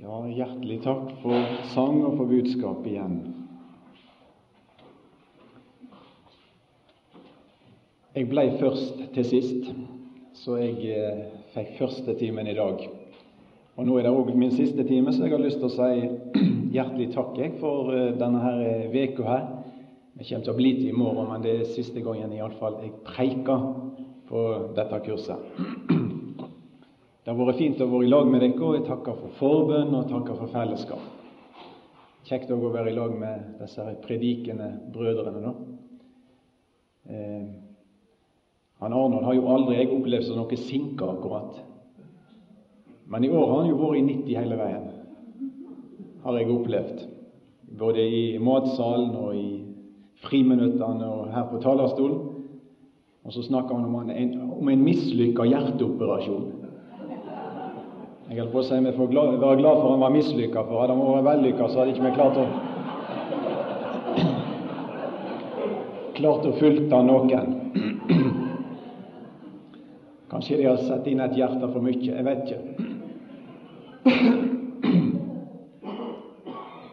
Ja, hjertelig takk for sang og for budskap igjen. Jeg ble først til sist, så jeg eh, fikk første timen i dag. Og Nå er det òg min siste time, så jeg har lyst til å si hjertelig takk jeg, for eh, denne her eh, veka her. Det kommer til å bli til i morgen, men det er siste gangen iallfall jeg preiker på dette kurset. Det har vært fint å være i lag med dere, og jeg takker for forbønn og takker for fellesskap. Kjekt å være i lag med disse predikende brødrene. nå. Eh, han Arnold har jo aldri jeg opplevd som noe sinke, akkurat. Men i år har han jo vært i 90 hele veien, har jeg opplevd. Både i matsalen og i friminuttene og her på talerstolen. Og så snakker han om en, om en mislykka hjerteoperasjon. Jeg holdt på å si vi får glad, være glad for han var mislykka, for hadde han vært vellykka, så hadde ikke vi klart å klart å fulgt noen. Kanskje de har satt inn et hjerte for mye. Jeg vet ikke.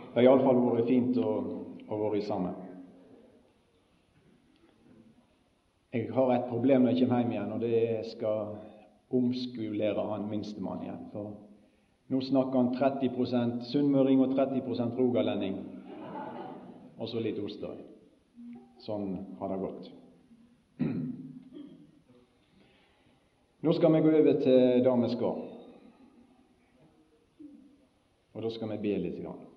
Det har iallfall vært fint å, å være sammen. Jeg har et problem når jeg kommer hjem igjen, og det skal omskulere han minstemann igjen. For nå snakker han 30% sunnmøring og 30% rogalending, og så litt Osterøy. Sånn har det gått. Nå skal vi gå over til det vi skal. Og da skal vi be litt. Grann.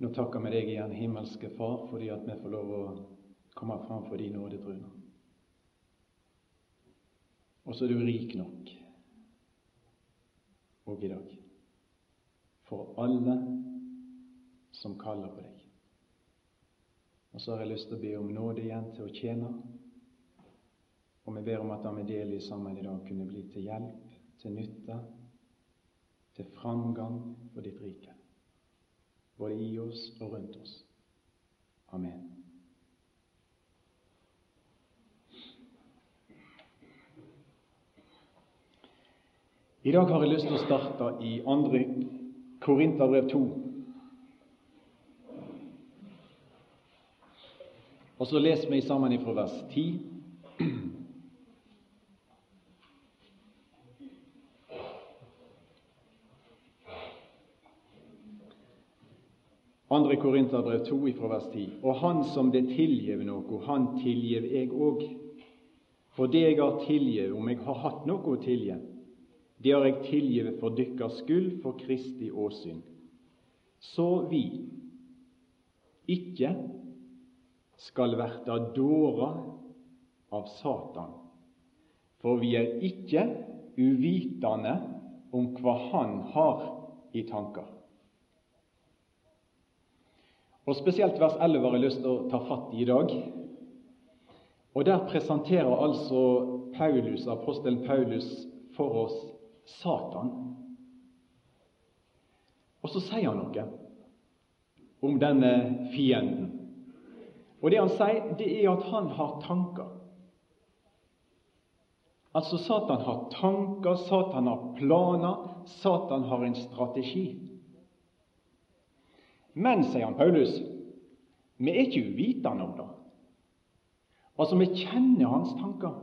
Nå takker vi deg igjen, himmelske Far, fordi at vi får lov å komme fram for din nådetrone. Og så er du rik nok òg i dag for alle som kaller på deg. Og så har jeg lyst til å be om nåde igjen til å tjene. Og vi ber om at det vi deler sammen i dag, kunne bli til hjelp, til nytte, til framgang for ditt rike både i oss og rundt oss. Amen. I dag har jeg lyst til å starte i 2. Korinterbrev 2. Og så leser vi sammen fra vers 10 2. Korinterbrev 2 fra vers 10. Og han som det tilgjev noe, han tilgjev jeg òg. For det jeg har tilgjev, om jeg har hatt noe å tilgje, det har jeg tilgivet for dykkers skyld, for Kristi åsyn. Så vi ikke skal verta dårer av Satan, for vi er ikke uvitende om hva han har i tanker. Og Spesielt vers 11 har jeg lyst til å ta fatt i i dag. Og Der presenterer altså Paulus, apostelen Paulus for oss Satan. Og så sier han noe om denne fienden. Og Det han sier, det er at han har tanker. Altså Satan har tanker, Satan har planer, Satan har en strategi. Men, sier han Paulus, vi er ikke uvitende om det. Altså, vi kjenner hans tanker.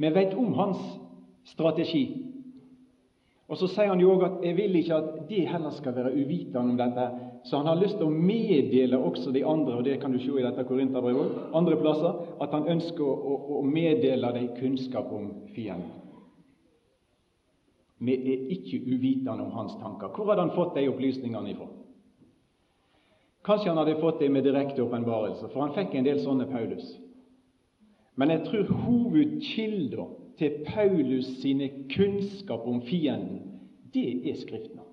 Vi vet om hans strategi. Og Så sier han jo òg at 'jeg vil ikke at de heller skal være uvitende om dette'. Så han har lyst til å meddele også de andre, og det kan du se i dette Korinterbrevet andre plasser, at han ønsker å, å meddele dem kunnskap om fienden. Vi er ikke uvitende om hans tanker. Hvor hadde han fått de opplysningene ifra? Kanskje han hadde fått det med direkte åpenbarelse, for han fikk en del sånne Paulus. Men jeg tror hovedkilda til Paulus sine kunnskap om fienden, det er Skriftene.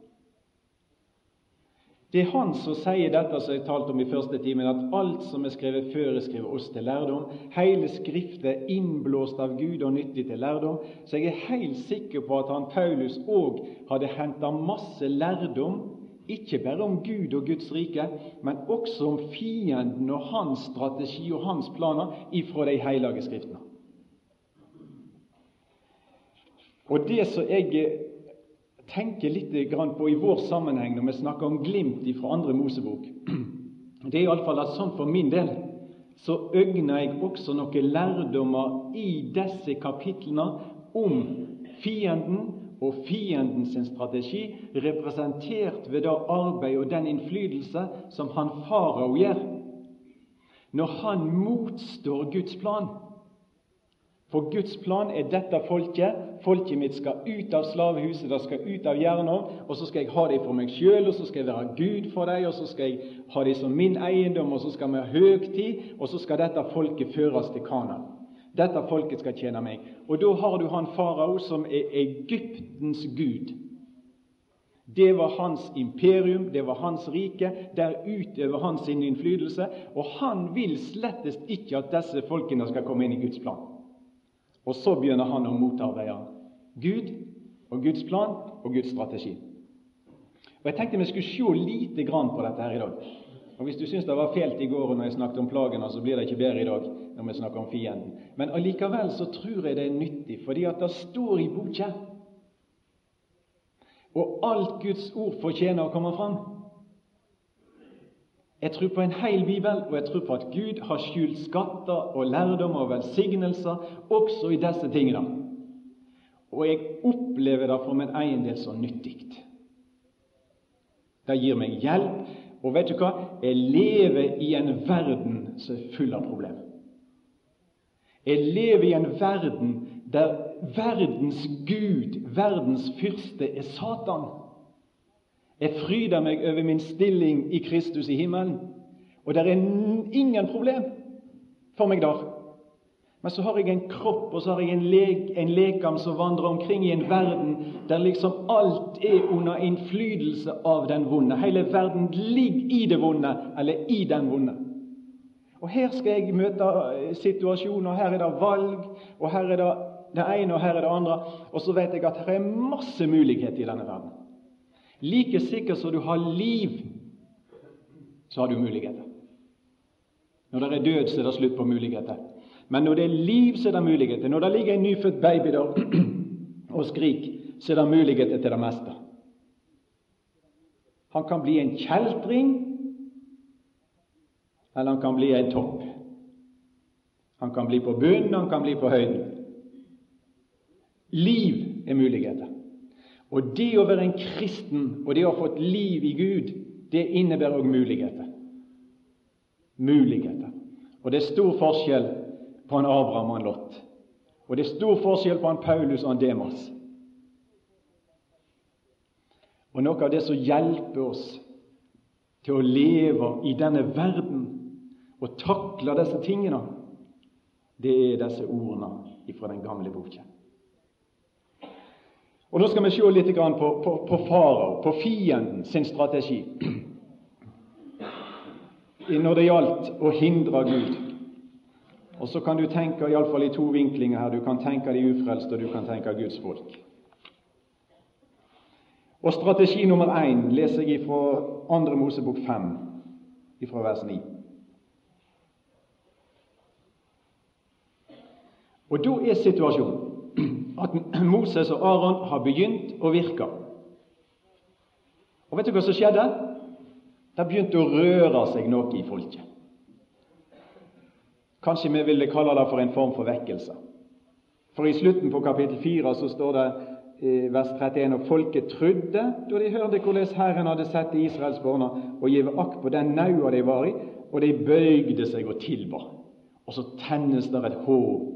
Det er han som sier dette som jeg talte om i første timen, at alt som er skrevet før, er skrevet oss til lærdom. Hele Skriftet er innblåst av Gud og nyttig til lærdom. Så jeg er helt sikker på at han Paulus òg hadde henta masse lærdom ikke bare om Gud og Guds rike, men også om fienden og hans strategi og hans planer ifra de hellige skriftene. Og det som jeg eh, tenker litt på i vår sammenheng når vi snakker om glimt fra andre Mosebok, det er iallfall at sånn for min del så øgner jeg også noen lærdommer i disse kapitlene om fienden og fienden sin strategi, representert ved det arbeid og den innflytelse som han farao gjør når han motstår Guds plan. For Guds plan er dette folket. Folket mitt skal ut av slavehuset, det skal ut av jernovn, og så skal jeg ha dem for meg sjøl, og så skal jeg være Gud for dem, og så skal jeg ha dem som min eiendom, og så skal vi ha høgtid, og så skal dette folket føres til Kana. Dette folket skal tjene meg. Og da har du han farao, som er Egyptens gud. Det var hans imperium, det var hans rike. Der utøver han sin innflytelse. Og han vil slettest ikke at disse folkene skal komme inn i Guds plan. Og så begynner han å motarbeide Gud og Guds plan og Guds strategi. Og Jeg tenkte vi skulle se lite grann på dette her i dag. Og Hvis du syns det var fælt i går når jeg snakket om plagene, så blir det ikke bedre i dag når vi snakker om fienden. Men allikevel så tror jeg det er nyttig, fordi at det står i boka. Og alt Guds ord fortjener å komme fram. Jeg tror på en hel bibel, og jeg tror på at Gud har skjult skatter og lærdom og velsignelser også i disse tingene. Og jeg opplever det for min egen del så nyttig. Det gir meg hjelp, og vet du hva? Jeg lever i en verden som er full av problemer. Jeg lever i en verden der verdens gud, verdens fyrste, er Satan. Jeg fryder meg over min stilling i Kristus i himmelen, og det er ingen problem for meg der. Men så har jeg en kropp, og så har jeg en, leg, en lekam som vandrer omkring i en verden der liksom alt er under innflytelse av den vonde. Hele verden ligger i det vonde, eller i den vonde. Og Her skal jeg møte eh, situasjoner. Her er det valg, og her er det det ene, og her er det andre. Og så vet jeg at her er masse muligheter i denne verden. Like sikkert som du har liv, så har du muligheter. Når det er død, så er det slutt på muligheter. Men når det er liv, så er det muligheter. Når det ligger en nyfødt baby der og skriker, så er det muligheter til det meste. Han kan bli en kjeltring, eller han kan bli en topp. Han kan bli på bunnen, han kan bli på høyden. Liv er muligheter. Og det å være en kristen og det å ha fått liv i Gud, det innebærer òg muligheter. Muligheter. Og det er stor forskjell på en Abraham og en Lot. Og det er stor forskjell på en Paulus og en Demas. Og noe av det som hjelper oss til å leve i denne verden og takle disse tingene, det er disse ordene fra den gamle boka. Og Nå skal vi se litt på, på, på farao, på fienden sin strategi når det gjaldt å hindre Gud. Og så kan du tenke iallfall i to vinklinger her. Du kan tenke de ufrelste, og du kan tenke Guds folk. Og strategi nummer én leser jeg fra 2. Mosebok 5, fra vers 9. Og da er situasjonen at Moses og Aron har begynt å virke. Og vet du hva som skjedde? Det begynte å røre seg noe i folket. Kanskje vi ville kalle det for en form for vekkelse. For i slutten på kapittel 4 så står det i vers 31 og folket trodde da de hørte hvordan Herren hadde sett Israels barna og gitt akt på den naua de var i, og de bøygde seg og tilba. Og så tennes det et håp,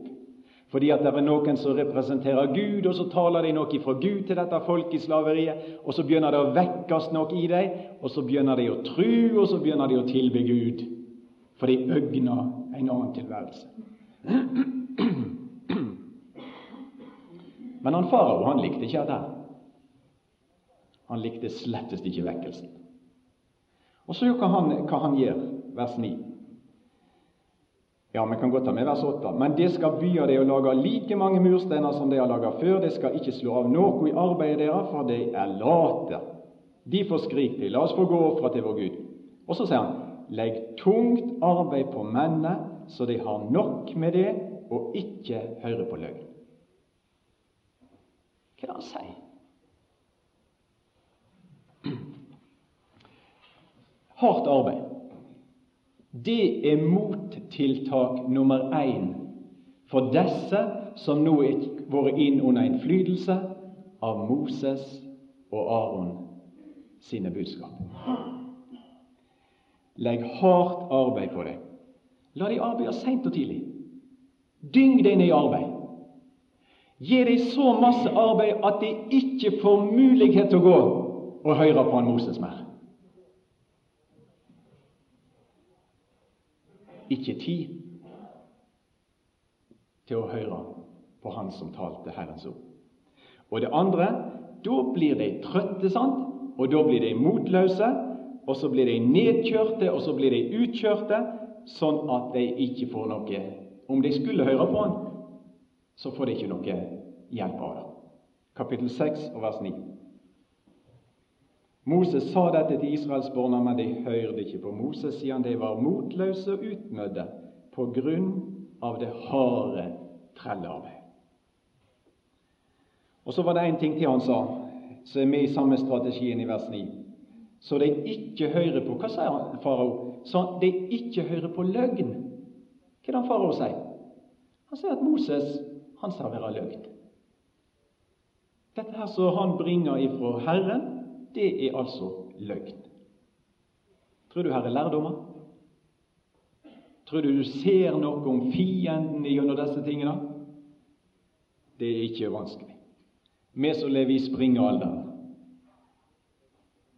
fordi at det er noen som representerer Gud, og så taler de noe fra Gud til dette folket i slaveriet, og så begynner det å vekkes noe i dem, og så begynner de å tru, og så begynner de å tilbe Gud, for de øgner en annen tilværelse. Men han farao han likte ikke det. Han likte slettest ikke vekkelsen. Og så hva han, hva han gjør, vers 9. Ja, vi kan godt ta med vers 8. Men det skal bya det å lage like mange mursteiner som de har laga før. Det skal ikke slå av noe i arbeidet deres, for de er late. Difor skrik de, la oss få gå fra til vår Gud. Og så sier han, legg tungt arbeid på mennene, så de har nok med det og ikke hører på løgn. Hva er det han sier? Hardt arbeid. Det er mottiltak nummer én for disse som nå er vært inn under innflytelse av Moses og Aron sine budskap. Legg hardt arbeid på det. La deg arbeide seint og tidlig. Dyng deg ned i arbeid. Gi dem så masse arbeid at de ikke får mulighet til å gå og høre på han Moses mer. Ikke tid til å høre på Han som talte Herrens ord. Og det andre da blir de trøtte, sant? og da blir de motløse, og så blir de nedkjørte, og så blir de utkjørte, sånn at de ikke får noe Om de skulle høre på Han, så får de ikke noe hjelp av det. Kapittel 6 og vers 9. Moses sa dette til Israels barn, men de hørte ikke på Moses, siden de var motløse og utmødde på grunn av det harde trellearbeid. Og så var det én ting til han sa, som er med i samme strategien i vers 9. Så de ikke hører på Hva sier han, farao? Så de ikke hører på løgn. Hva er det farao sier? Han sier at Moses han sa være løgn. Dette her som han bringer ifra Herren, det er altså løgn. Tror du her er lærdommer? Tror du du ser noe om fienden gjennom disse tingene? Det er ikke vanskelig. Vi som lever i springalderen,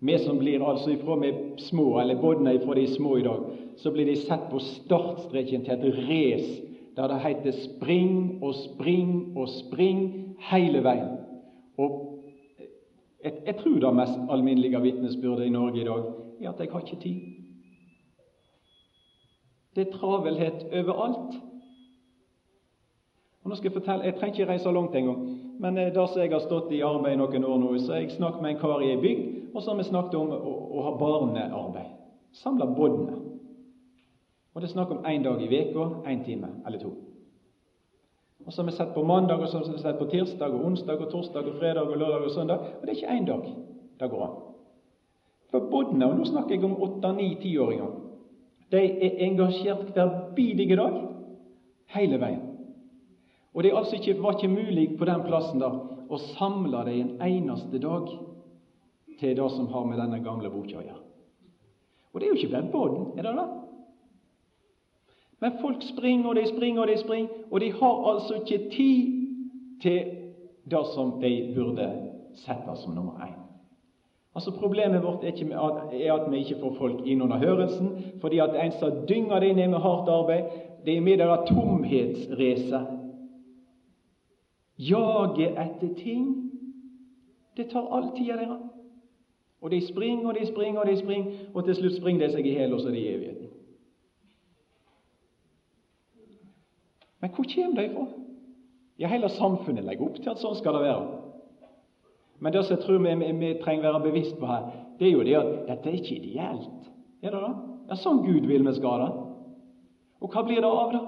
vi som blir altså ifra med små, eller bodna ifra de små i dag, så blir de sett på startstreken til et race der det heter spring og spring og spring hele veien. Og jeg, jeg tror det mest alminnelige vitnesbyrdet i Norge i dag er at jeg har ikke tid. Det er travelhet overalt. Og nå skal Jeg fortelle, jeg trenger ikke reise langt engang, men eh, da som jeg har stått i arbeid noen år nå, så har jeg snakket med en kar i ei bygd, og så har vi snakket om å, å ha barnearbeid. Samle båndene. Og det er snakk om én dag i veka, én time eller to. Og så har vi sett på mandag, og så har vi sett på tirsdag, og onsdag, og torsdag, og fredag, og lørdag og søndag. Og det er ikke én dag det går an. For båndene, og nå snakker jeg om åtte, ni, tiåringer, de er engasjert hver bidige dag hele veien. Og det altså ikke, var ikke mulig på den plassen der å samle dem en eneste dag til det som har med denne gamle boka å gjøre. Og det er jo ikke bare bånd, er det det? Men folk springer og de springer og de springer, og de har altså ikke tid til det som de burde sette som nummer én. Altså Problemet vårt er, ikke er, at vi ikke får folk inn under hørelsen, fordi at en som dynger det ned med hardt arbeid, det er med det tomhetsracet. Jaget etter ting. Det tar all tida deres. Og de springer og de springer og de springer, og til slutt springer de seg i hjel, og så er de i evigheten. Men hvor kommer de fra? Ja, Hele samfunnet legger opp til at sånn skal det være. Men det som jeg tror vi, vi, vi trenger være bevisst på her, det er jo det at dette er ikke ideelt. Er det da? Ja, Sånn Gud vil vi skal det. Og hva blir det av det?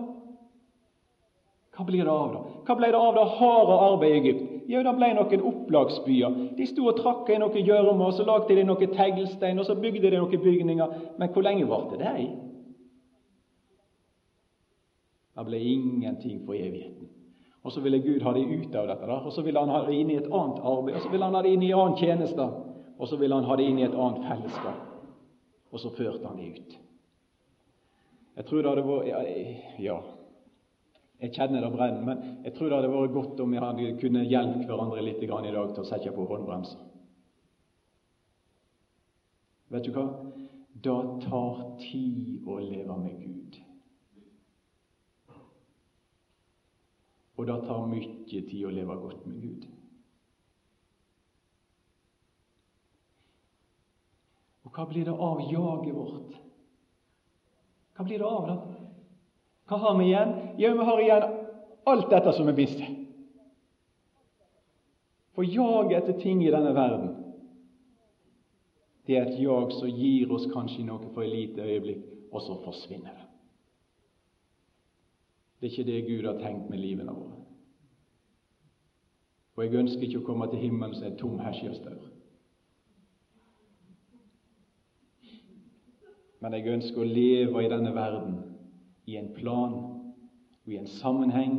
Hva blir det av det? Hva ble det av det harde arbeidet i Egypt? Jo, det ble noen opplagsbyer. De sto og trakka i noen og så lagde de noen teglstein, og så bygde de noen bygninger. Men hvor lenge varte det? Det ble ingenting for evigheten. Og så ville Gud ha det ut av dette, og så ville han ha det inn i et annet arbeid, og så ville han ha det inn i en annen tjeneste, og så ville han ha det inn i et annet fellesskap. Og så førte han det ut. Jeg tror det hadde vært Ja, jeg kjenner det brenner, men jeg tror det hadde vært godt om vi hadde kunne hjelpe hverandre litt i dag til å sette på håndbremsen. Vet du hva? Det tar tid å leve med Gud. Og det tar mye tid å leve godt med Gud. Og hva blir det av jaget vårt? Hva blir det av det? Hva har vi igjen? Jo, vi har igjen alt dette som vi mister. For jaget etter ting i denne verden, det er et jag som gir oss kanskje noe for et lite øyeblikk, og så forsvinner det. Det er ikke det Gud har tenkt med livene våre. Og jeg ønsker ikke å komme til himmelen som en tom hesjestaur. Men jeg ønsker å leve i denne verden i en plan og i en sammenheng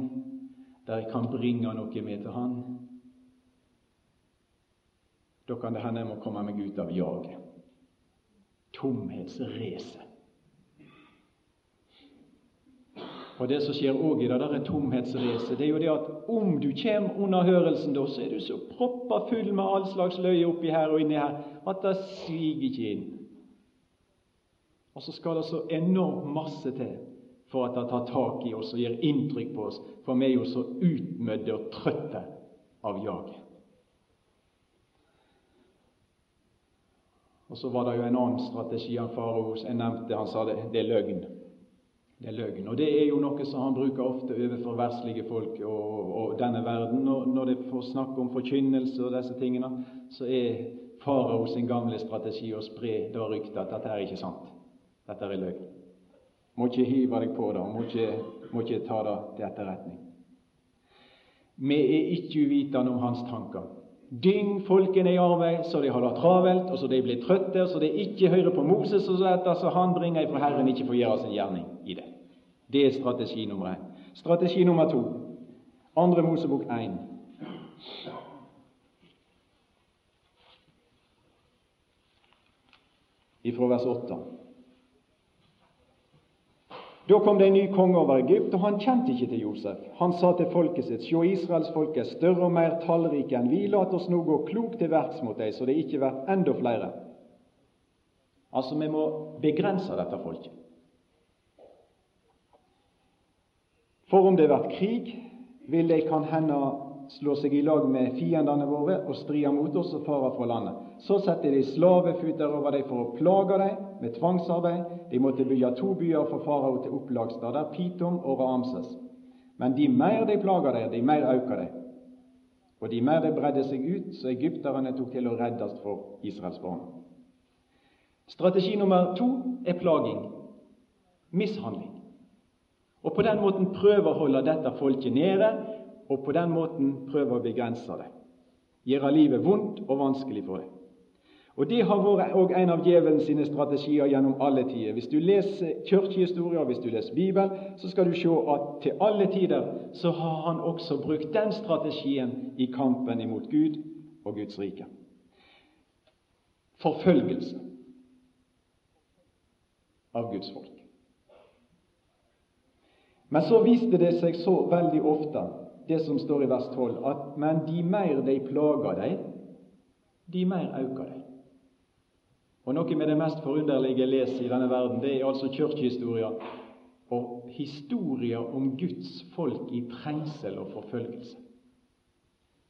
der jeg kan bringe noe med til Han. Da kan det hende jeg må komme meg ut av jaget. Tomhetsracet. Og Det som skjer òg i det der tomhetsracet, det er jo det at om du kommer under hørelsen, da, så er du så proppa full med all slags løye oppi her og inni her at det siger ikke inn. Og så skal det så enormt masse til for at det tar tak i oss og gir inntrykk på oss, for vi er jo så utmødde og trøtte av jaget. Og så var det jo en annen strategi av farao. Nevnte han sa det, det er løgn. Det er løgn. Og det er jo noe som han bruker ofte overfor verslige folk og, og denne verden. Når, når det får snakke om forkynnelse og disse tingene, så er farao sin gamle strategi å spre det ryktet at dette er ikke sant. Dette er løgn. Må ikke hive deg på det, må ikke, må ikke ta det til etterretning. Vi er ikke uvitende om hans tanker. Dyng folkene i arbeid så de har det travelt, og så de blir trøtte, så de ikke hører på Moses, og så etter så han bringer ifra Herren ikke får gjøre sin gjerning det. Er strategi nummer én. Strategi nummer to, andre Mosebok 1. Ifra vers 8. Da kom det en ny konge over Egypt, og han kjente ikke til Josef. Han sa til folket sitt, sjå, Israels folk er større og mer tallrike enn vi, lat oss nå gå klokt til verks mot deg, så det ikke blir enda flere. Altså, vi må begrense dette folket. For om det blir krig, vil de kan hende slå seg i lag med fiendene våre og stride mot oss og fare fra landet. Så setter de slavefuter over dem for å plage dem med tvangsarbeid. De måtte bygge to byer for farao til opplagsstader, Pitom og Ramses. Men de mer de plaga dem, de mer auka dem. Og de mer de bredde seg ut, så egypterne tok til å reddes for Israels barn. Strategi nummer to er plaging, mishandling. Og på den måten prøve å holde dette folket nede, og på den måten prøve å begrense det. Gjøre livet vondt og vanskelig for det. Og Det har vært også en av djevelen sine strategier gjennom alle tider. Hvis du leser kirkehistorie, hvis du leser Bibelen, så skal du se at til alle tider så har han også brukt den strategien i kampen imot Gud og Guds rike. Forfølgelse av Guds folk. Men så viste det seg så veldig ofte, det som står i vers 12, at men de mer de plager deg, de mer øker deg. Og Noe med det mest forunderlige jeg leser i denne verden, det er altså kirkehistorier og historier om Guds folk i trengsel og forfølgelse.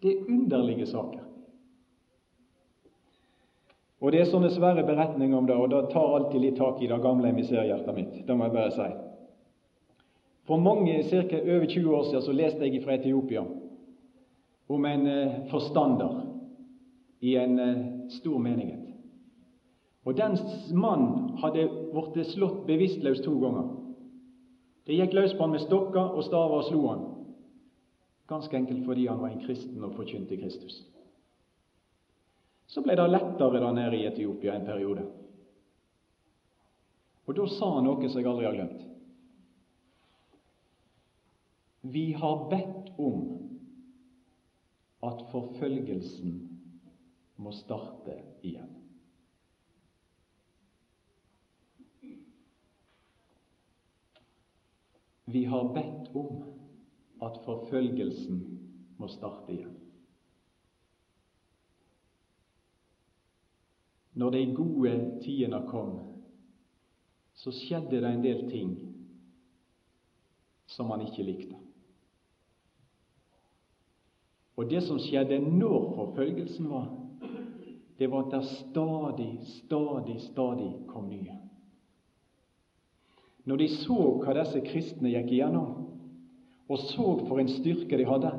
Det er underlige saker. Og Det er sånne svære beretninger om det, og det tar alltid litt tak i det gamle miserhjertet mitt. Det må jeg bare si. For mange, ca. over 20 år siden så leste jeg fra Etiopia om en eh, forstander i en eh, stor menighet. Og den mannen hadde blitt slått bevisstløs to ganger. Det gikk løs på han med stokker og staver og slo han. Ganske enkelt fordi han var en kristen og forkynte Kristus. Så ble det lettere der nede i Etiopia en periode. Og da sa han noe som jeg aldri har glemt. Vi har bedt om at forfølgelsen må starte igjen. Vi har bedt om at forfølgelsen må starte igjen. Når de gode tidene kom, så skjedde det en del ting som han ikke likte. Og det som skjedde når forfølgelsen var, det var at det stadig, stadig, stadig kom nye. Når de så hva disse kristne gikk igjennom, og så for en styrke de hadde,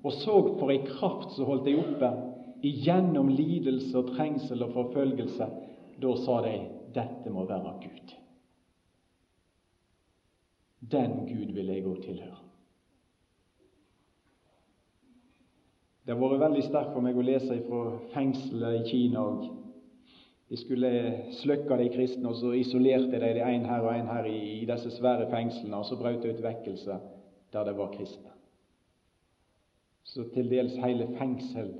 og så for en kraft som holdt de oppe igjennom lidelse og trengsel og forfølgelse, da sa de dette må være Gud. Den Gud vil jeg òg tilhøre. Det har vært veldig sterkt for meg å lese fra fengselet i Kina. og De skulle slukke de kristne, og så isolerte de de en her og en her i, i disse svære fengslene, og så brøt det ut vekkelse der det var kristne. Så til dels hele fengsel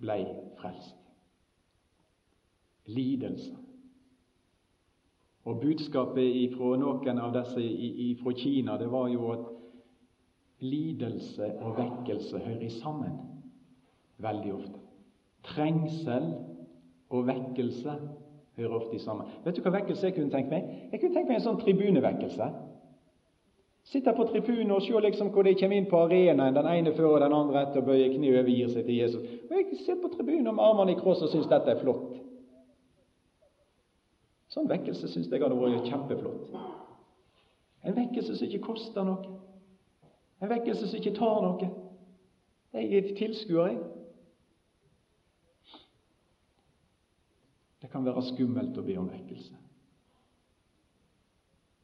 blei frelst. Lidelse. Og budskapet fra noen av disse fra Kina det var jo at lidelse og vekkelse hører sammen veldig ofte. Trengsel og vekkelse hører ofte sammen. Vet du hva vekkelse jeg kunne tenkt meg? Jeg kunne tenkt meg en sånn tribunevekkelse. Sitte på tribunen og se liksom hvor de kommer inn på arenaen, den ene før og den andre etter, og bøyer kne og overgir seg til Jesus. Og Jeg sitter på tribunen med armene i kross og syns dette er flott. Sånn vekkelse syns jeg hadde vært kjempeflott. En vekkelse som ikke koster noe. En vekkelse som ikke tar noe. Jeg er tilskuer, jeg. Det kan være skummelt å be om vekkelse.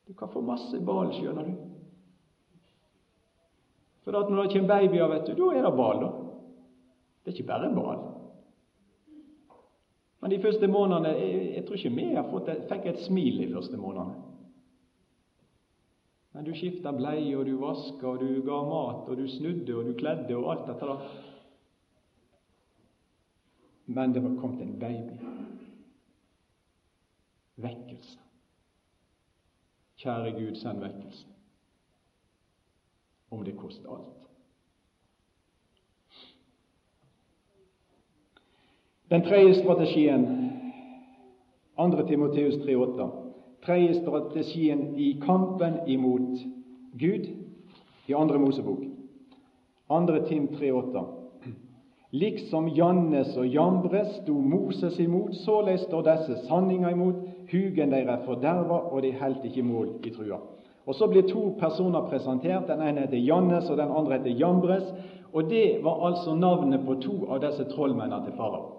Du kan få masse bal, skjønner du. For når det kommer babyer, vet du, da er det bal, da. Det er ikke bare bal. Men de første månedene Jeg, jeg tror ikke vi har fått fikk et smil de første månedene. Men du skifta bleie, og du vaska, og du ga mat, og du snudde, og du kledde, og alt dette der. Men det var kommet en baby. Vekkelse. Kjære Gud, send vekkelse. Om det koster alt. Den tredje strategien, 2. Timoteus 3,8 tredje strategien i kampen imot Gud i andre Mosebok. Andre Tim 3,8. Liksom Jannes og Jambres sto Moses imot, såleis står disse sanninga imot. Hugen deres forderva, og de heldt ikke mål i trua. Og Så blir to personer presentert. Den ene heter Jannes, og den andre heter Jambres. Og Det var altså navnet på to av disse trollmennene til farao.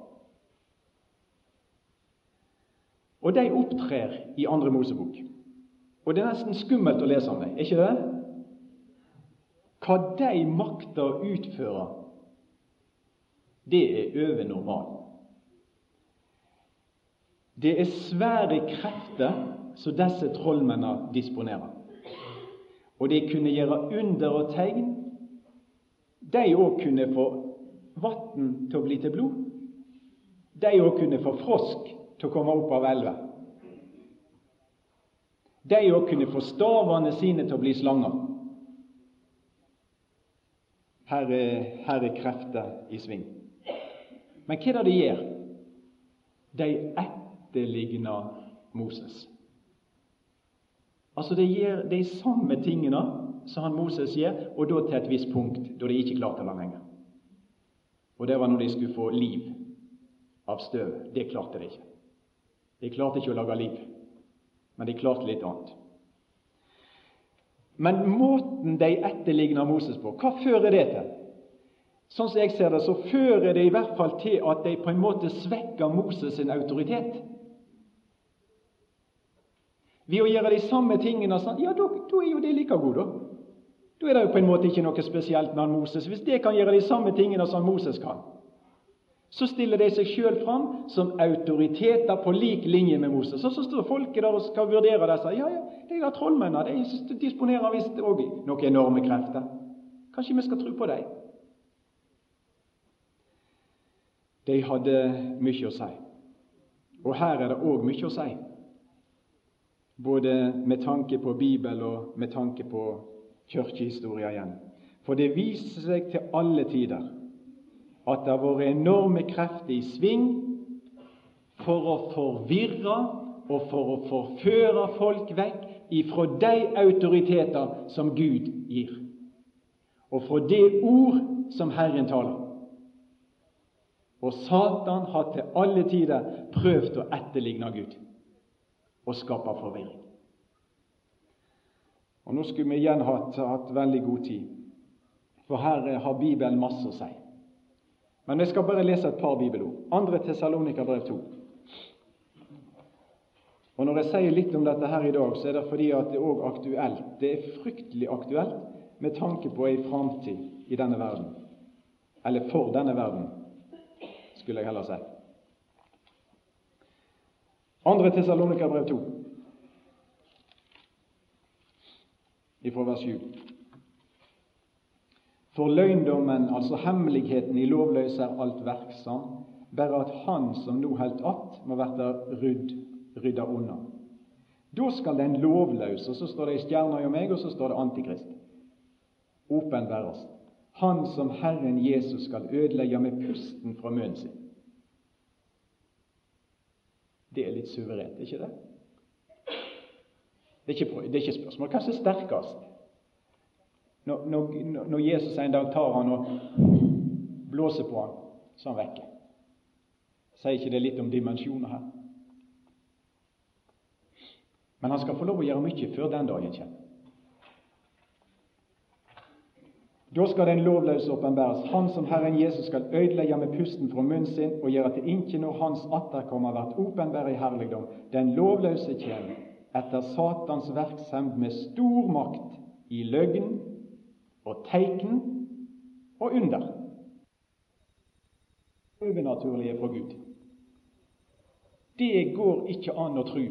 Og de opptrer i Andre Mosebok. Og det er nesten skummelt å lese om dem, ikke det? Hva de makter å utføre, det er over normalen. Det er svære krefter som disse trollmennene disponerer. Og de kunne gjøre under og tegn. De òg kunne få vann til å bli til blod. De òg kunne få frosk til å komme opp av elva. De òg kunne få stavene sine til å bli slanger. Her er, her er krefter i sving. Men hva er det de gjør? De etterligner Moses. Altså De gjør de samme tingene som han Moses gjør, og da til et visst punkt da de ikke klarte det lenger. Og det var når de skulle få liv av støv. Det klarte de ikke. De klarte ikke å lage liv, men de klarte litt annet. Men måten de etterligner Moses på, hva fører det til? Sånn som jeg ser det, så fører det i hvert fall til at de på en måte svekker Moses sin autoritet. Ved å gjøre de samme tingene sånn, ja, da, da er jo det like god, da. Da er det jo på en måte ikke noe spesielt med Moses, hvis det kan gjøre de samme tingene som Moses kan så stiller de seg sjøl fram som autoriteter på lik linje med Moses. Og så står folket der og skal vurdere disse. Ja, ja, de der trollmennene de disponerer visst òg noen enorme krefter. Kanskje vi skal tro på dem? De hadde mye å si. Og her er det òg mye å si. Både med tanke på Bibel og med tanke på kirkehistoria igjen. For det viser seg til alle tider at det har vært enorme krefter i sving for å forvirre og for å forføre folk vekk ifra de autoriteter som Gud gir, og fra det ord som Herren taler. Og Satan har til alle tider prøvd å etterligne Gud og skape forvirring. Og Nå skulle vi igjen hatt, hatt veldig god tid, for her har Bibelen masse å si. Men jeg skal bare lese et par bibelord. Andre Tessalonika-brev 2. Og Når jeg sier litt om dette her i dag, så er det fordi at det er også aktuelt. Det er fryktelig aktuelt med tanke på ei framtid i denne verden. Eller for denne verden, skulle jeg heller si. Andre Tessalonikerbrev 2, ifra vers 7. For løgndommen, altså hemmeligheten i lovløse, er alt verksam, bare at Han som nå helt att, må verta rydd, rydda unna. Da skal den lovløse, og så står det i stjerna hjå meg, og så står det Antikrist, åpenbæres. Han som Herren Jesus skal ødelegge med pusten fra munnen sin. Det er litt suverent, ikke det? Det er ikke, det er ikke spørsmål hva som er sterkest. Når, når, når, Jesus en dag tar han og blåser på han, så han vekke. Sier ikke det litt om dimensjoner her? Men han skal få lov å gjøre mye før den dagen kommer. Da skal den lovløse åpenbæres, han som Herren Jesus skal ødelegge med pusten fra munnen sin og gjøre til innkje når hans atterkommer vært åpenbæret i herligdom. Den lovløse kommer etter Satans verksemd med stor makt i løgn og tegn og under. Overnaturlige fra Gud. Det går ikke an å tro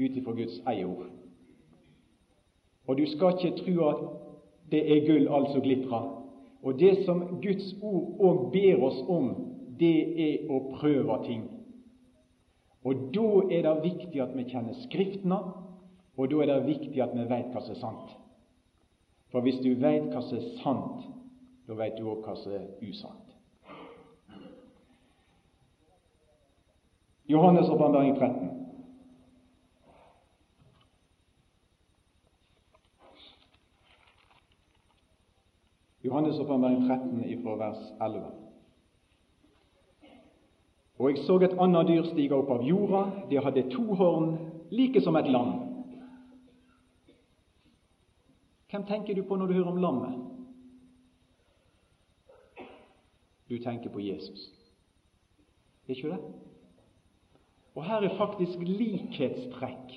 ut ifra Guds eie ord. Og du skal ikke tro at det er gull alt som. Og det som Guds ord òg ber oss om, det er å prøve ting. Og da er det viktig at vi kjenner Skriftene, og da er det viktig at vi vet hva som er sant. For hvis du veit hva som er sant, da veit du òg hva som er usant. Johannes åpenbaring 13. Johannes åpenbaring 13 ifra vers 11. Og jeg så et annet dyr stige opp av jorda. Det hadde to horn, like som et lam. Hvem tenker du på når du hører om lammet? Du tenker på Jesus. Er ikke det? Og her er faktisk likhetstrekk.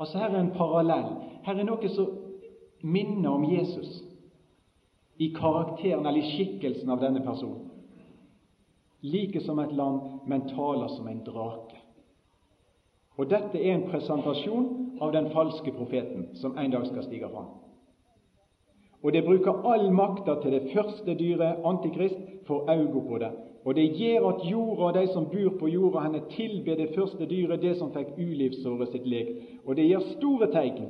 Altså Her er en parallell. Her er noe som minner om Jesus i karakteren eller i skikkelsen av denne personen. Like som et lam, men taler som en drake. Og dette er en presentasjon av den falske profeten som en dag skal stige fram. Og det bruker all makta til det første dyret, Antikrist, får øye på det. Og det gjør at jorda og de som bor på jorda, henne tilber det første dyret, det som fikk ulivsåret sitt lek. Og det gjør store tegn.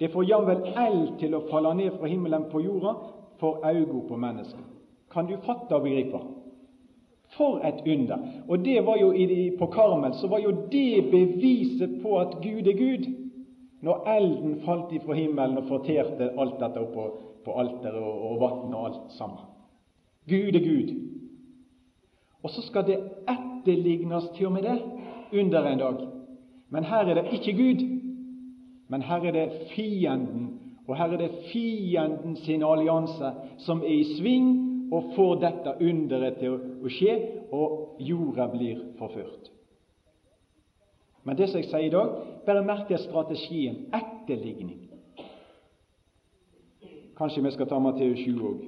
Det får jamvel eld til å falle ned fra himmelen på jorda, får øye på mennesket. Kan du fatte og begripe? For et under! Og det var jo på Karmel så var jo det beviset på at Gud er Gud. Når elden falt ifra himmelen og forterte alt dette oppå på alteret og, og vann og alt sammen. Gud er Gud. Og så skal det etterlignes til og med det under en dag. Men her er det ikke Gud, men her er det fienden. Og her er det fienden sin allianse som er i sving og får dette underet til å skje, og jorda blir forført. Men det som jeg sier i dag, bare merk deg strategien etterligning. Kanskje vi skal ta Matteus 7 òg.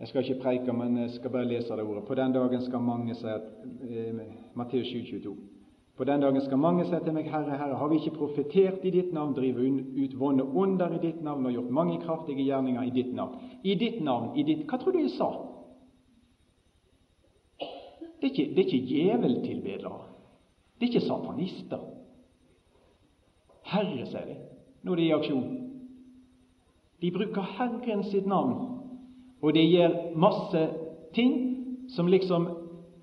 Jeg skal ikke preike, men jeg skal bare lese det ordet. På den dagen skal mange si at eh, Matteus 7, 22. På den dagen skal mange si til meg, Herre, Herre, har vi ikke profetert i ditt navn, drive ut vonde onder i ditt navn og gjort mange kraftige gjerninger i ditt navn? I ditt navn, i ditt Hva tror du jeg sa? Det er ikke, det er djeveltilbedere. Det er ikke satanister. Herre, sier de de er i aksjon. De bruker Herren sitt navn, og de gjør masse ting som liksom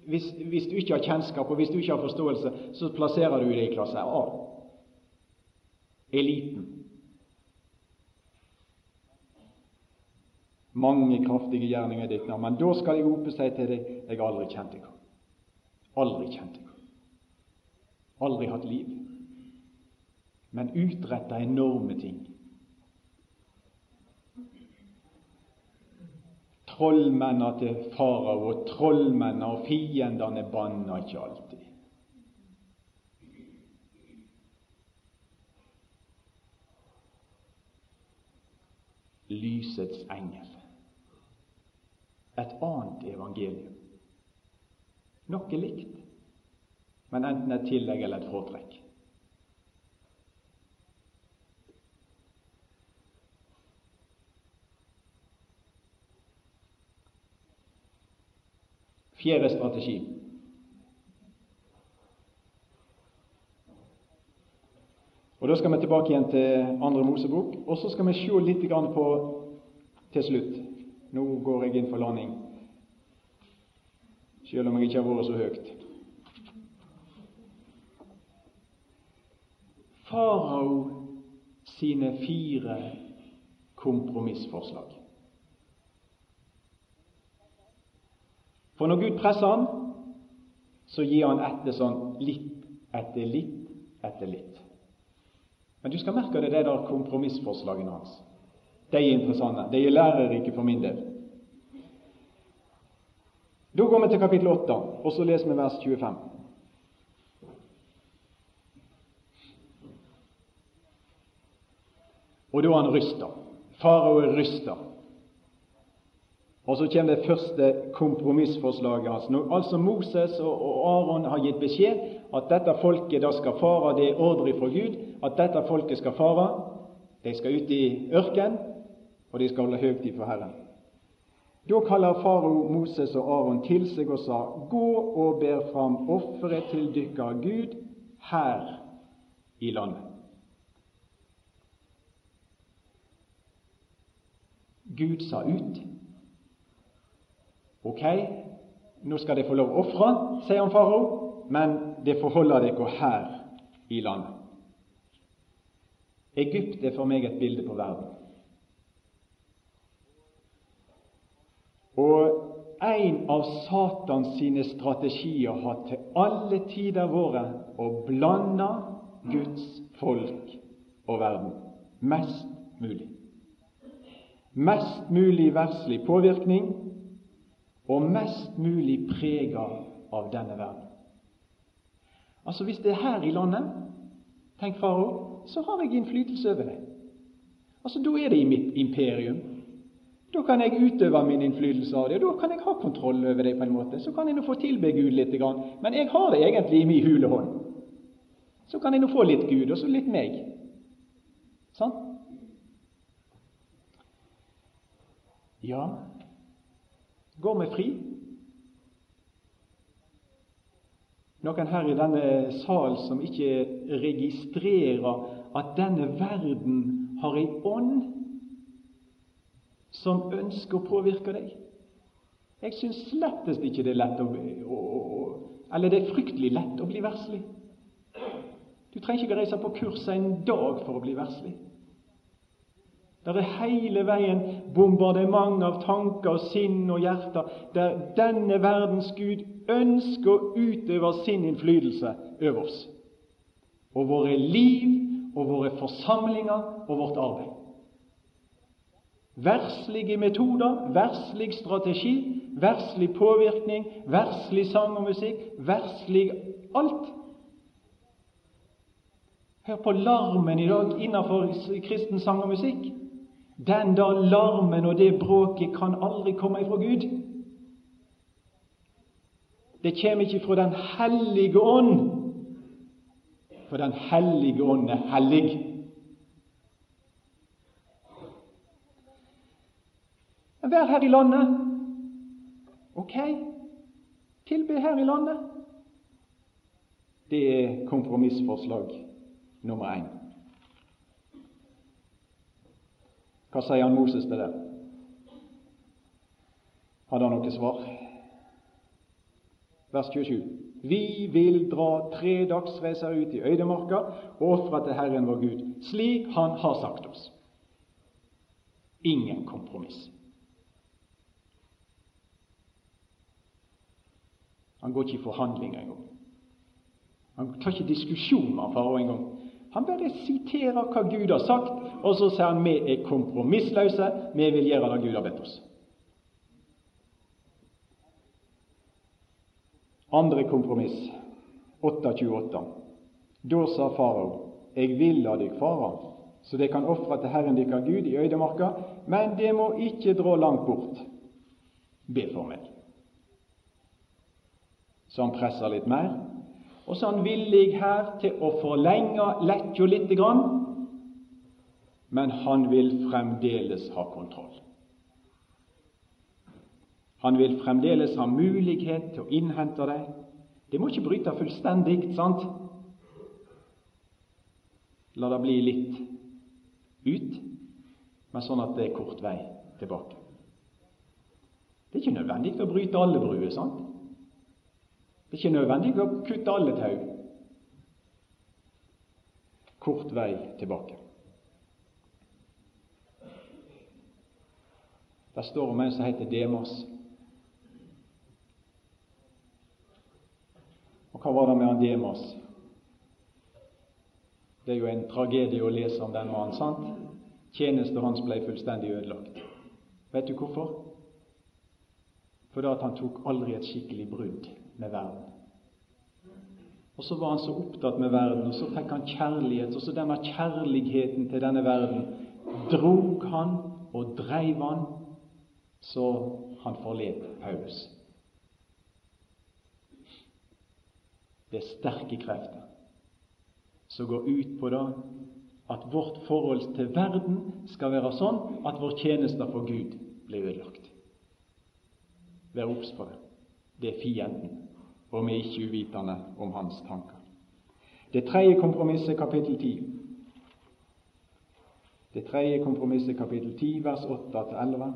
hvis, hvis, du ikke har kjennskap og hvis du ikke har forståelse, så plasserer du det i klasse A. Eliten. Mange kraftige gjerninger i ditt navn. Men da skal jeg oppe seg til deg jeg aldri kjent deg. Aldri kjent deg. Aldri hatt liv. Men utretta enorme ting. trollmennene til farao og trollmennene og fiendene banna ikke alltid. Lysets engel. Et annet evangelium. Noe likt, men enten et tillegg eller et fortrekk. Fjerde strategi. Og Da skal vi tilbake igjen til andre Mosebok, og så skal vi se litt på til slutt. Nå går jeg inn for landing, selv om jeg ikke har vært så høyt. Farao sine fire kompromissforslag. For når Gud presser han, så gir han etter sånn litt etter litt etter litt. Men du skal merke deg det der kompromissforslagene hans. De er interessante. De er lærerike for min del. Da går vi til kapittel 8, og så leser vi vers 25. Og da er han rysta. Farao er rysta. Og så kommer det første kompromissforslaget. Når altså Moses og Aron har gitt beskjed at dette folket da skal fare, det er ordre fra Gud at dette folket skal fare. De skal ut i ørken, og de skal holde høgtid for Herren. Da kaller farao Moses og Aron til seg og sa:" Gå og ber fram offeret til dykkar Gud her i landet. Gud sa ut. Ok, nå skal dere få lov å ofre, sier han farao, men det får holde dere her i landet. Egypt er for meg et bilde på verden. Og en av Satans sine strategier har til alle tider vært å blande Guds folk og verden mest mulig. Mest mulig verslig påvirkning og mest mulig prega av denne verden. Altså Hvis det er her i landet, tenk farao, så har jeg innflytelse over det. Altså Da er det i mitt imperium. Da kan jeg utøve min innflytelse av det, og da kan jeg ha kontroll over det på en måte. Så kan jeg nå få tilbe Gud litt, men jeg har det egentlig i min hule hånd. Så kan jeg nå få litt Gud, og så litt meg. Sånn? Ja, Går vi fri? Noen her i denne sal som ikke registrerer at denne verden har ei ånd som ønsker å påvirke deg? Jeg syns slettest ikke det er lett å, å, å, Eller det er fryktelig lett å bli verslig. Du trenger ikke reise på kurs en dag for å bli verslig. Det er hele veien bombardement av tanker og sinn og hjerter der denne verdens Gud ønsker å utøve sin innflytelse over oss. Og våre liv og våre forsamlinger og vårt arbeid. Verslige metoder, verslig strategi, verslig påvirkning, verslig sang og musikk, verslig alt. Hør på larmen i dag innenfor kristen sang og musikk. Den der larmen og det bråket kan aldri komme ifra Gud. Det kommer ikke fra Den hellige ånd, for Den hellige ånd er hellig. Vær her i landet. Ok, tilbe her i landet. Det er kompromissforslag nummer én. Hva sier han Moses til det? Hadde han noe svar? Vers 27. Vi vil dra tre dagsreiser ut i øydemarka og ofre til Herren vår Gud, slik Han har sagt oss. Ingen kompromiss. Han går ikke i forhandlinger engang. Han tar ikke diskusjon med farao engang. Han bare siterer hva Gud har sagt, og så sier han vi er kompromissløse, vi vil gjøre det Gud har bedt oss. Andre kompromiss, 8.28. Da sa farao, jeg vil la dykk fara, så det kan ofre til Herren dykkar Gud i øydemarka, men det må ikke dra langt bort. Be for meg. Så han presser litt mer, og så er han villig her til å forlenge lekka lite grann, men han vil fremdeles ha kontroll. Han vil fremdeles ha mulighet til å innhente deg. Det må ikke bryte fullstendig, sant? La det bli litt ut, men sånn at det er kort vei tilbake. Det er ikke nødvendig å bryte alle bruer. sant? Det er ikke nødvendig å kutte alle tau. Kort vei tilbake. Det står om en som heter Demas. Og hva var det med han Demas? Det er jo en tragedie å lese om den mannen, sant? Tjenesten hans ble fullstendig ødelagt. Vet du hvorfor? Fordi at han tok aldri et skikkelig brudd med verden. Og så var han så opptatt med verden, og så fikk han kjærlighet, og så denne kjærligheten til denne verden drog han og dreiv han så han forlet Paulus. Det er sterke krefter som går ut på det at vårt forhold til verden skal være sånn at vår tjeneste for Gud blir ødelagt. Vær obs på det. Det er fienden, og vi er ikke uvitende om hans tanker. Det tredje kompromisset, kapittel 10. Det tredje kompromisset, kapittel 10, vers 8-11.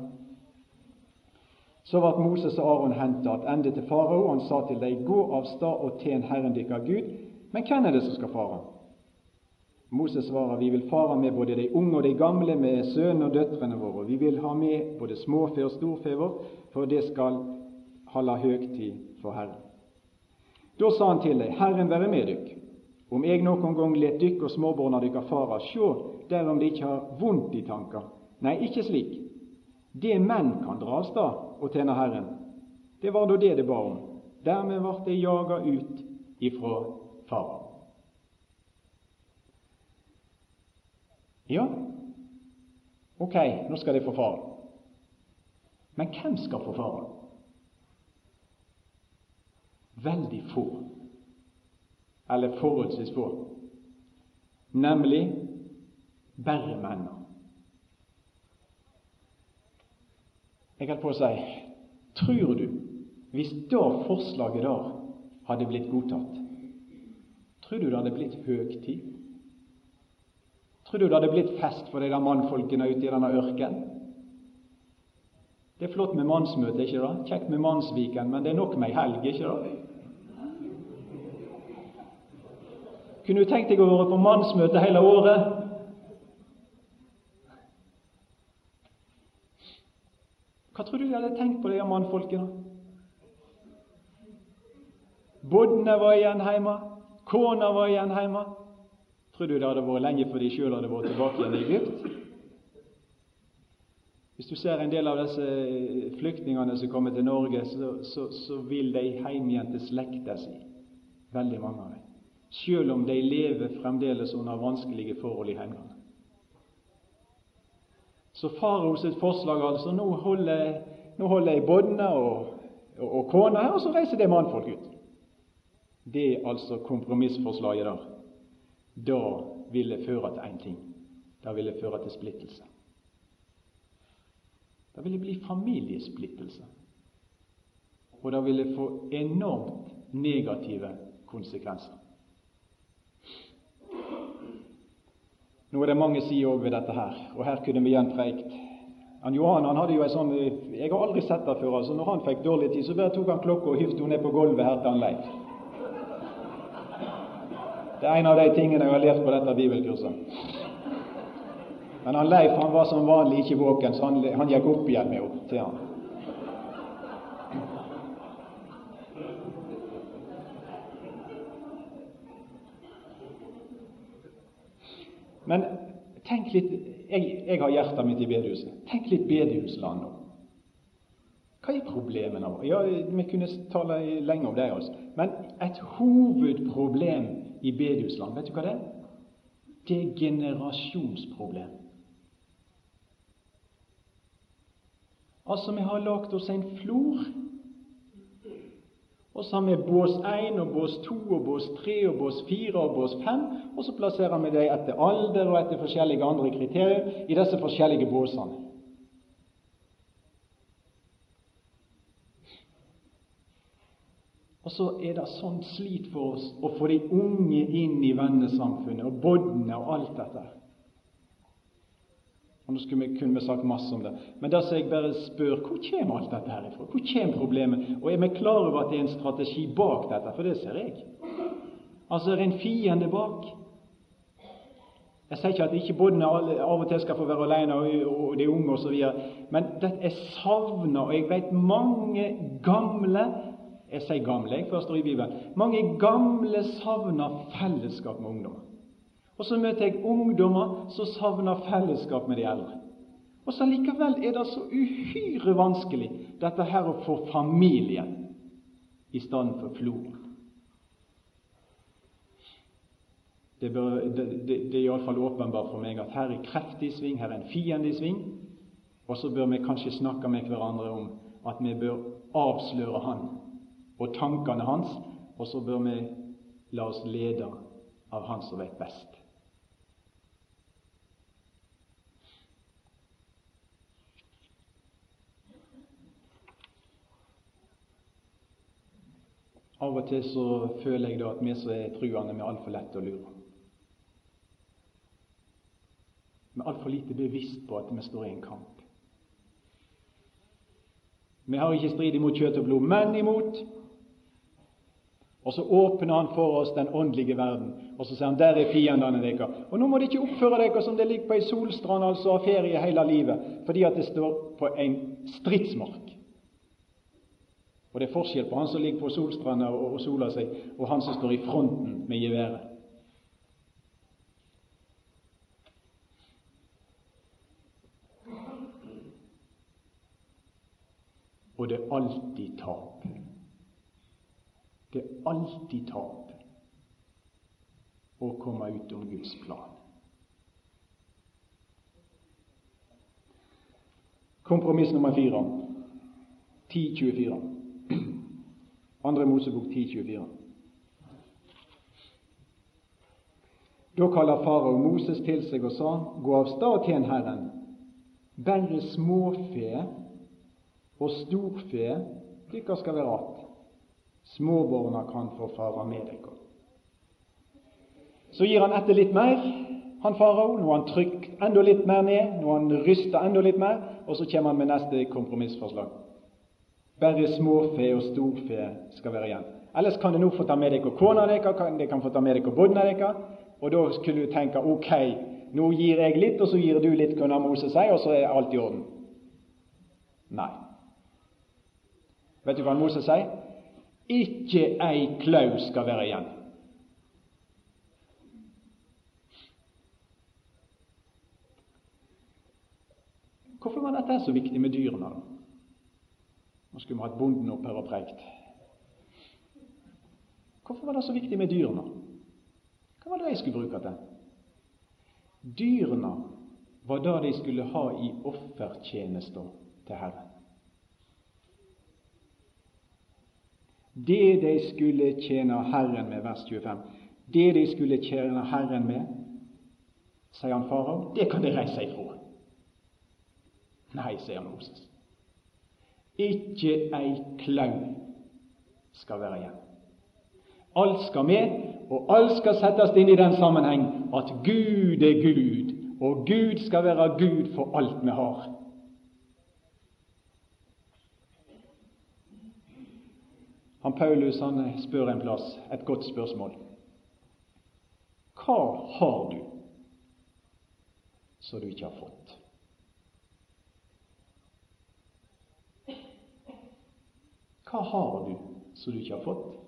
Så ble Moses og Aron henta tilbake til farao, og han sa til dem, gå av stad og tjen Herren deres Gud. Men hvem er det som skal fare? Moses svarer vi vil fare med både de unge og de gamle, med sønnene og døtrene våre. Vi vil ha med både småfe og storfe vårt, for det skal holde høgtid for Herren. Da sa han til dem, Herren være med dykk. Om jeg noen gang let dykk og småbarna dykkar fara, sjå derom de ikke har vondt i tankar. Nei, ikke slik. Det menn kan dra av stad og tjene Herren. Det var da det det ba om. Dermed vart de jaga ut ifra fara. Ja, ok, nå skal de få fara. Men hvem skal få fare? Veldig få, eller forholdsvis få, nemlig bare mennene. Jeg holdt på å si Tror du, hvis da forslaget der hadde blitt godtatt, tror du det hadde blitt høgtid? Tror du det hadde blitt fest for de der mannfolkene ute i denne ørken? Det er flott med mannsmøte, ikke det? Kjekt med mannsviken, men det er nok med ei helg, ikke det? Kunne du tenkt deg å være på mannsmøte hele året? Hva tror du de hadde tenkt på, de mannfolkene? Bodne var igjen hjemme, kona var igjen hjemme. Tror du det hadde vært lenge før de sjøl hadde vært tilbake igjen i Egypt? Hvis du ser en del av disse flyktningene som kommer til Norge, så, så, så vil de hjem igjen til slekta si, veldig mange av dem. Selv om de lever fremdeles under vanskelige forhold i hjemlandet. Så farao sitt forslag altså Nå holder, nå holder jeg bodna og, og, og kona her, og så reiser det mannfolk ut. Det er altså kompromissforslaget der da vil det føre til én ting. Det vil det føre til splittelse. Det vil det bli familiesplittelse. Og det vil det få enormt negative konsekvenser. Nå er det mange sider òg ved dette her, og her kunne vi igjen preikt. Han Johan han hadde jo en sånn Jeg har aldri sett det før. altså Når han fikk dårlig tid, så bare tok han klokka og hivde henne ned på gulvet her til han Leif. Det er en av de tingene jeg har lært på dette bibelkurset. Men han Leif han var som vanlig ikke våken, så han, han gikk opp igjen med henne Men tenk litt jeg, jeg har hjertet mitt i bedehuset. Tenk litt bedehusland nå. Hva er problemene? Ja, Vi kunne tale lenge om det. altså. Men et hovedproblem i bedehusland. Vet du hva det er? det er generasjonsproblem. Altså, vi har lagd oss en flor, og så har vi bås 1 og bås 2 og bås 3 og bås 4 og bås 5, og så plasserer vi dem etter alder og etter forskjellige andre kriterier i disse forskjellige båsene. Og så er det sånn slit for oss å få de unge inn i vennesamfunnet og bodne og alt dette. Og Nå skulle vi kunne sagt masse om det, men da så jeg bare spør hvor kommer alt dette her ifra? Hvor kommer problemet? Og er vi klar over at det er en strategi bak dette? For det ser jeg. Altså er det en fiende bak. Jeg sier ikke at ikke bondene av og til skal få være alene, og, de unge osv., men dette er savna, og jeg vet mange gamle jeg sier gamle, jeg, først står i Bibelen. Mange gamle savner fellesskap med ungdommer. Og så møter jeg ungdommer som savner fellesskap med de eldre. Og så likevel er det så uhyre vanskelig, dette her å få familien i stedet for floren. Det, bør, det, det, det er iallfall åpenbart for meg at her er kreft i sving, her er en fiende i sving. Og så bør vi kanskje snakke med hverandre om at vi bør avsløre Han og tankene hans, og så bør vi la oss lede av Han som vet best. Av og til så føler jeg da at vi som er truende, vi er altfor lette å lure. Vi er altfor lite bevisst på at vi står i en kamp. Vi har ikke strid imot kjøtt og blod, men imot og så åpner han for oss den åndelige verden, og så sier han der er fiendene deres. Og nå må dere ikke oppføre dere som det ligger på ei solstrand, altså av ferie hele livet, fordi at det står på en stridsmark. Og det er forskjell på han som ligger på solstranda og, soler seg, og han som står i fronten med geværet. Og det er alltid tap. Det er alltid tap å komme utom Guds plan. Kompromiss nummer fire 10.24. Andre Mosebok 10.24. Da kaller farao Moses til seg og sa:" Gå av stad og tjen Herren. Bare småfe og storfe dykkar skal være att. Småborna kan få fara med dere. Så gir han etter litt mer, han farao. Nå har han trykt enda litt mer ned, nå har han rysta enda litt mer, og så kommer han med neste kompromissforslag. Bare småfe og storfe skal være igjen. Ellers kan dere nå få ta med dere kona deres, dere kan få ta med dere bodna deres, og da skulle du tenke ok, nå gir jeg litt, og så gir du litt, kunne Moses si, og så er alt i orden. Nei. Vet du hva Moses sier? Ikke ei klau skal være igjen. Hvorfor var dette så viktig med dyrene? da? Nå skulle vi hatt bonden opp her og preikt. Hvorfor var det så viktig med dyrene? Hva var det de skulle bruke til? Dyrene var det de skulle ha i offertjenester til Herren. Det de skulle tjene Herren med, vers 25, det de skulle tjene Herren med, sier han farao, det kan de reise ifra. Nei, sier Moses. Ikke ei klau skal være igjen. Alt skal med, og alt skal settes inn i den sammenheng at Gud er Gud, og Gud skal være Gud for alt vi har. Han Paulus han spør en plass et godt spørsmål. Hva har du som du ikke har fått? Hva har du som du ikke har fått?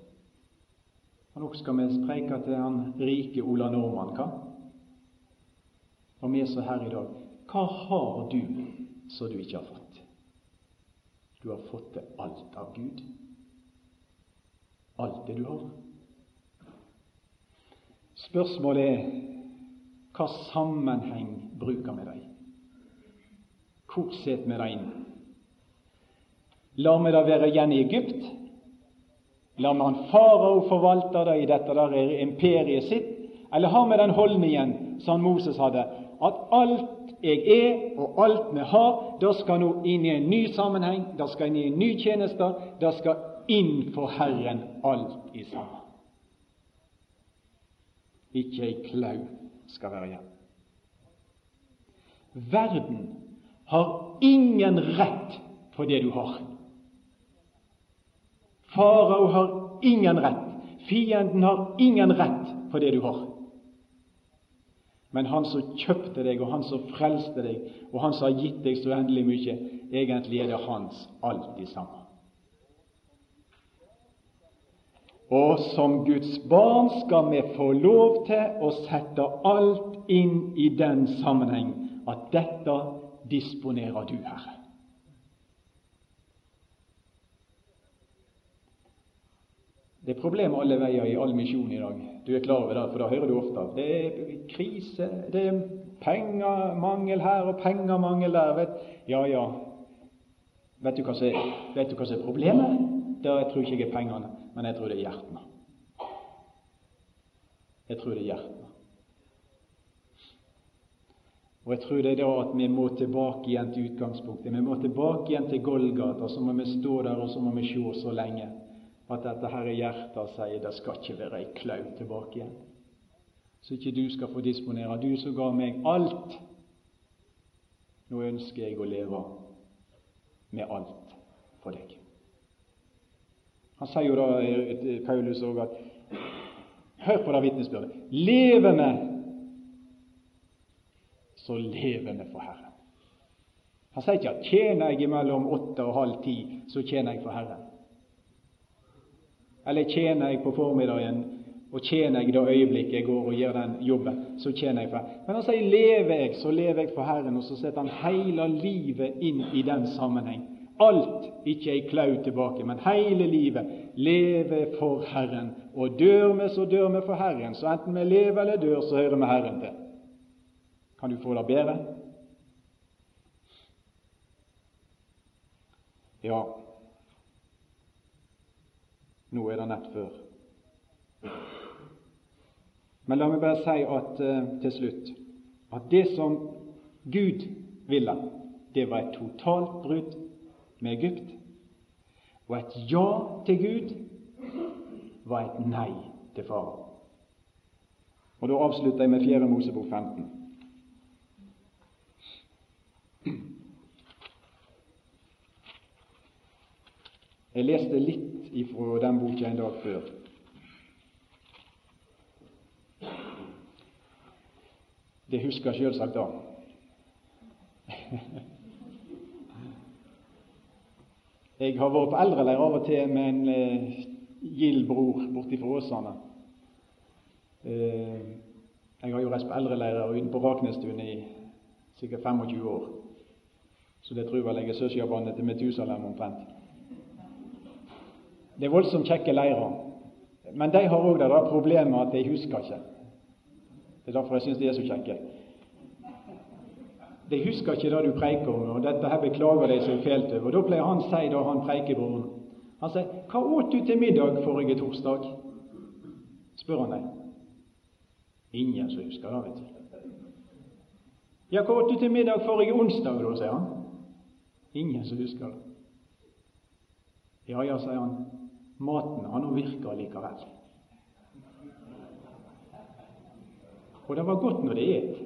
Og Nå skal vi preike til han rike Ola Nordmann, hva? Og vi er så her i dag. Hva har du som du ikke har fått? Du har fått det alt av Gud alt det du har. Spørsmålet er hva sammenheng bruker vi dem? Hvor setter vi dem inn? Lar vi det være igjen i Egypt? Lar vi han farao forvalte det i dette der imperiet sitt? Eller har vi den holdningen som Moses hadde, at alt jeg er og alt vi har, det skal nå inn i en ny sammenheng, det skal inn i en ny tjeneste, det skal inn for Herren alt i sammen. Ikke ei klau skal være igjen. Verden har ingen rett på det du har. Farao har ingen rett. Fienden har ingen rett på det du har. Men han som kjøpte deg, og han som frelste deg, og han som har gitt deg så uendelig mye, egentlig er det hans alt i sammen. Og som Guds barn skal vi få lov til å sette alt inn i den sammenheng at dette disponerer du, Herre. Det er problemer alle veier i all misjon i dag. Du er klar over det, for da hører du ofte det er krise, det er pengemangel her og pengemangel der. Vet. Ja, ja. Vet du hva som er problemet? Det jeg tror ikke jeg er pengene, men jeg tror det er hjertene. Jeg tror det er hjertene. Og jeg tror det er da at vi må tilbake igjen til utgangspunktet. Vi må tilbake igjen til Golgata, så må vi stå der og så må vi se så lenge at dette her i hjertet sier det skal ikke være ei klau tilbake igjen. Så ikke du skal få disponere. Du som ga meg alt. Nå ønsker jeg å leve med alt for deg. Han sier jo da, Paulus òg, at Hør på det vitnesbyrdet. Lever vi, så lever vi for Herren. Han sier ikke at tjener jeg mellom åtte og halv ti, så tjener jeg for Herren. Eller tjener jeg på formiddagen, og tjener jeg det øyeblikket jeg går og gjør den jobben, så tjener jeg for Men han sier lever jeg, så lever jeg for Herren, og så setter han hele livet inn i den sammenheng. Alt, ikke ei klau tilbake, men hele livet lever for Herren. Og dør vi, så dør vi for Herren. Så enten vi lever eller dør, så hører vi Herren til. Kan du få det bedre? Ja, nå er det nett før. Men la meg bare si at, uh, til slutt at det som Gud ville, det var et totalt brudd med Egypt. Og et ja til Gud var et nei til far. Og Da avslutter jeg med 4. Mosebok 15. Jeg leste litt ifra den boka en dag før. Det husker jeg selvsagt da. Jeg har vært på eldreleir av og til med en eh, gild bror borti fra Åsane. Eh, jeg har jo reist på eldreleirer ute på Raknestuen i sikkert 25 år. Så det tror jeg vel jeg er søskenbarnet til Metusalem omtrent. Det er voldsomt kjekke leirer. Men de har òg det der problemet at de husker ikke. Det er derfor jeg syns de er så kjekke. De husker ikke det du preiker om, og dette her beklager de seg fælt over. Da pleier han å si, da han preikebroren Han sier 'Hva åt du til middag forrige torsdag?' spør han dem. Ingen som husker det, vet du. 'Ja, hva åt du til middag forrige onsdag?' da, sier han. Ingen som husker det. Ja, ja, sier han maten har nå virka likevel. Og det var godt når det et.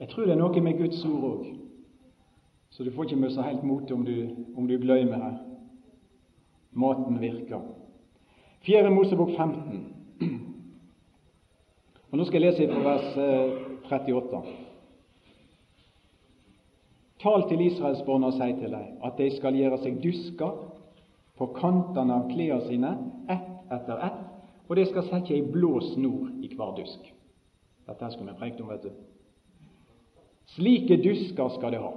Jeg tror det er noe med Guds ord òg, så du får ikke miste helt motet om, om du glemmer her. Maten virker. Fjerde Mosebok 15. Og Nå skal jeg lese fra vers 38. Tal til israelsbarna og si til dem at de skal gjøre seg dusker på kantene av klærne sine, ett etter ett, og de skal sette ei blå snor i hver dusk. Dette skulle vi preke om, vet du. Slike dusker skal de ha.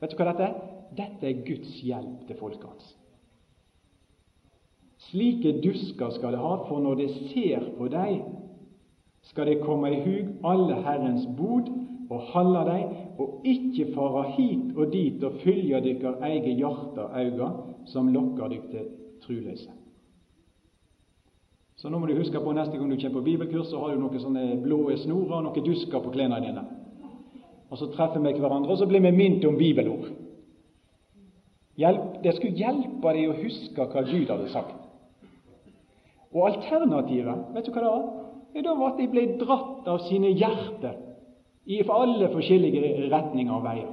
Vet du hva dette er? Dette er Guds hjelp til folket hans. Slike dusker skal de ha, for når de ser på dem, skal de komme i hug alle Herrens bod og halda dei, og ikkje fara hit og dit og fylgja eige hjerte og auga, som lokkar dykk til truløyse. Så nå må du huske på neste gang du kommer på bibelkurs, så har du noen sånne blå snorer og noen dusker på klærne dine. Og så treffer vi hverandre, og så blir vi minnet om bibelord. Hjelp, det skulle hjelpe deg å huske hva Gud hadde sagt. Og alternativet, vet du hva det var? Det var at de ble dratt av sine hjerter i alle forskjellige retninger og veier.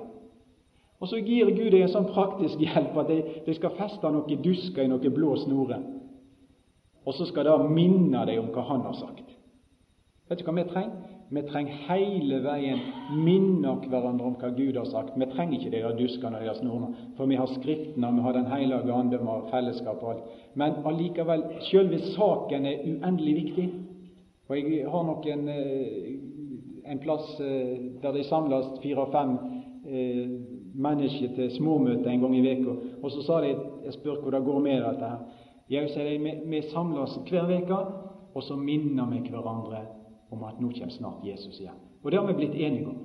Og så gir Gud deg en sånn praktisk hjelp at de, skal feste noen dusker i noen blå snorer. Og så skal det minne deg om hva Han har sagt. Vet du hva vi trenger? Vi trenger hele veien minne hverandre om hva Gud har sagt. Vi trenger ikke de der duskene og de snorene, for vi har Skriftene, vi har Den hellige ande, vi har fellesskap og alt. Men allikevel, selve saken er uendelig viktig. Og jeg har noen eh, en plass eh, der de samles fire-fem eh, mennesker til småmøte en gang i veka. Og så sa de Jeg spør hvor det går med dette her. Jeg sier de, vi, samles hver uke, og så minner vi hverandre om at nå kommer snart Jesus igjen. Og det har vi blitt enige om.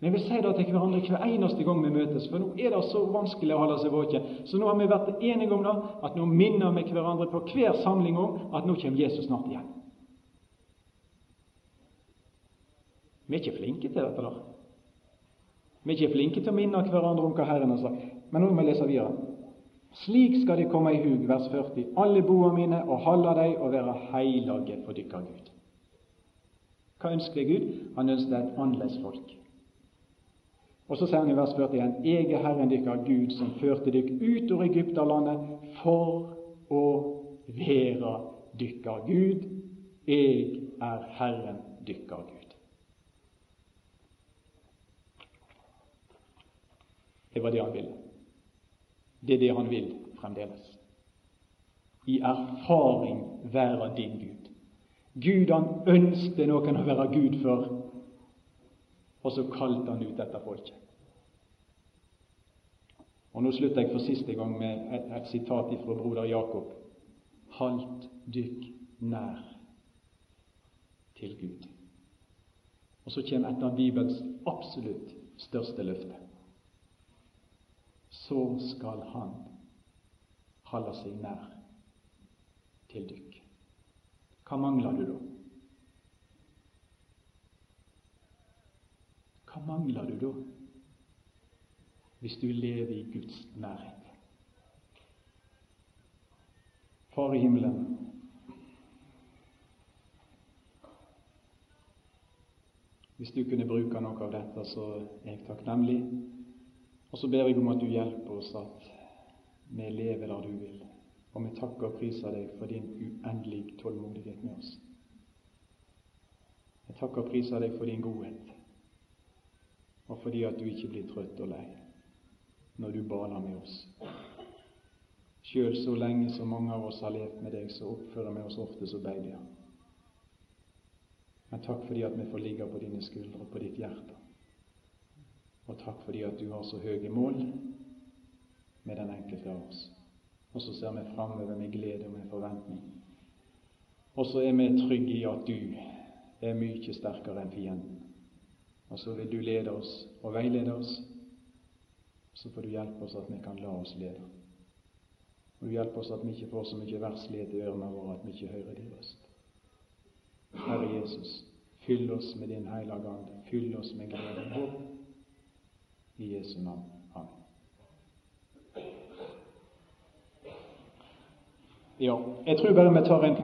Men jeg vil si det til hverandre hver eneste gang vi møtes, for nå er det så vanskelig å holde seg våken. Så nå har vi vært enige om det, at nå minner vi hverandre på hver samling om at nå kommer Jesus snart igjen. Vi er ikke flinke til dette. da. Vi er ikke flinke til å minne hverandre om hva Herren har sagt. Men nå må vi lese videre. Slik skal de komme i hug, vers 40, alle boa mine, og halda dei og være heilage for dykkar Gud. Hva ønsker Gud? Han ønsker et annerledes folk. Og så sier han i vers 41.: Eg er Herren dykkar Gud, som førte dykk ut av Egypterlandet for å være dykkar Gud. Eg er Herren dykkar Gud. Det var det han ville. Det er det han vil fremdeles. I erfaring være din Gud. Gud han ønsket noen å være Gud for, og så kalte han ut dette folket. Og Nå slutter jeg for siste gang med et, et sitat fra broder Jakob. Halt dykk nær til Gud. Og så kommer et av Bibels absolutt største løfter så skal han holde seg nær til dykk. Hva mangler du da? Hva mangler du da, hvis du lever i Guds nærhet? Far i himmelen, hvis du kunne bruke noe av dette, så er jeg takknemlig. Og så ber jeg om at du hjelper oss at vi lever der du vil. Og vi takker og priser deg for din uendelige tålmodighet med oss. Jeg takker og priser deg for din godhet, og fordi at du ikke blir trøtt og lei når du baler med oss. Sjøl så lenge så mange av oss har levd med deg, så oppfører vi oss ofte som babyer. Men takk fordi at vi får ligge på dine skuldre og på ditt hjerte. Og takk fordi at du har så høye mål med den enkelte av oss. Og så ser vi framover med glede og med forventning. Og så er vi trygge i at du er mye sterkere enn fienden. Og så vil du lede oss og veilede oss. Så får du hjelpe oss at vi kan la oss lede. Og du hjelper oss at vi ikke får så mye verslighet i ørene våre at vi ikke hører din røst. Herre Jesus, fyll oss med din hellige ande. Fyll oss med glede og håp. I Jesu navn. Amen. Ja, jeg tror bare vi tar en